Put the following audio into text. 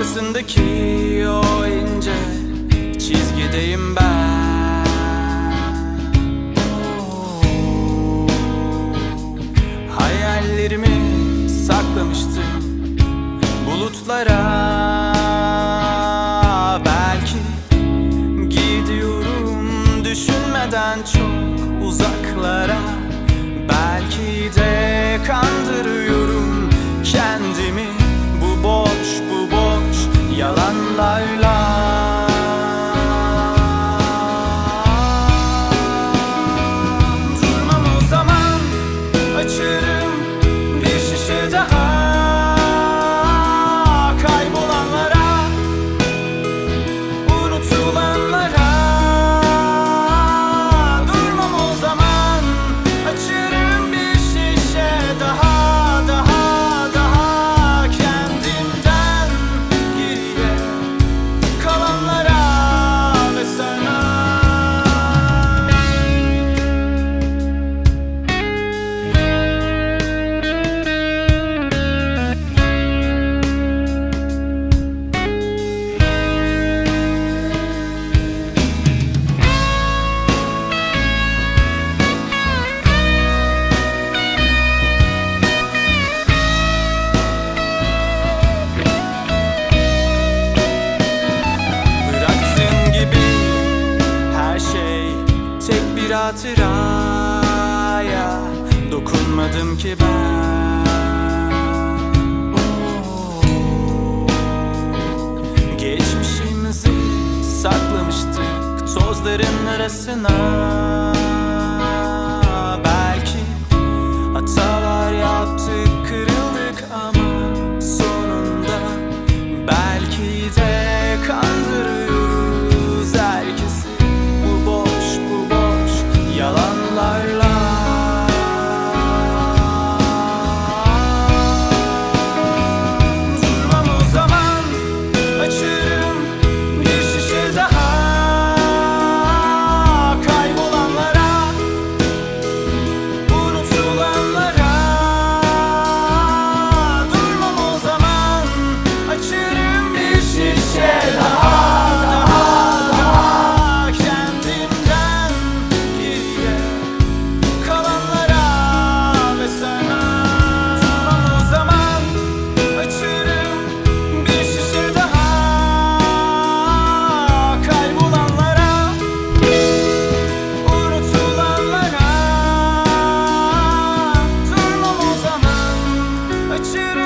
Karşımdaki o ince çizgideyim ben. Hayallerimi saklamıştım bulutlara. Belki gidiyorum düşünmeden çok uzaklara hatıraya Dokunmadım ki ben. Geçmişimizi saklamıştık tozların arasına should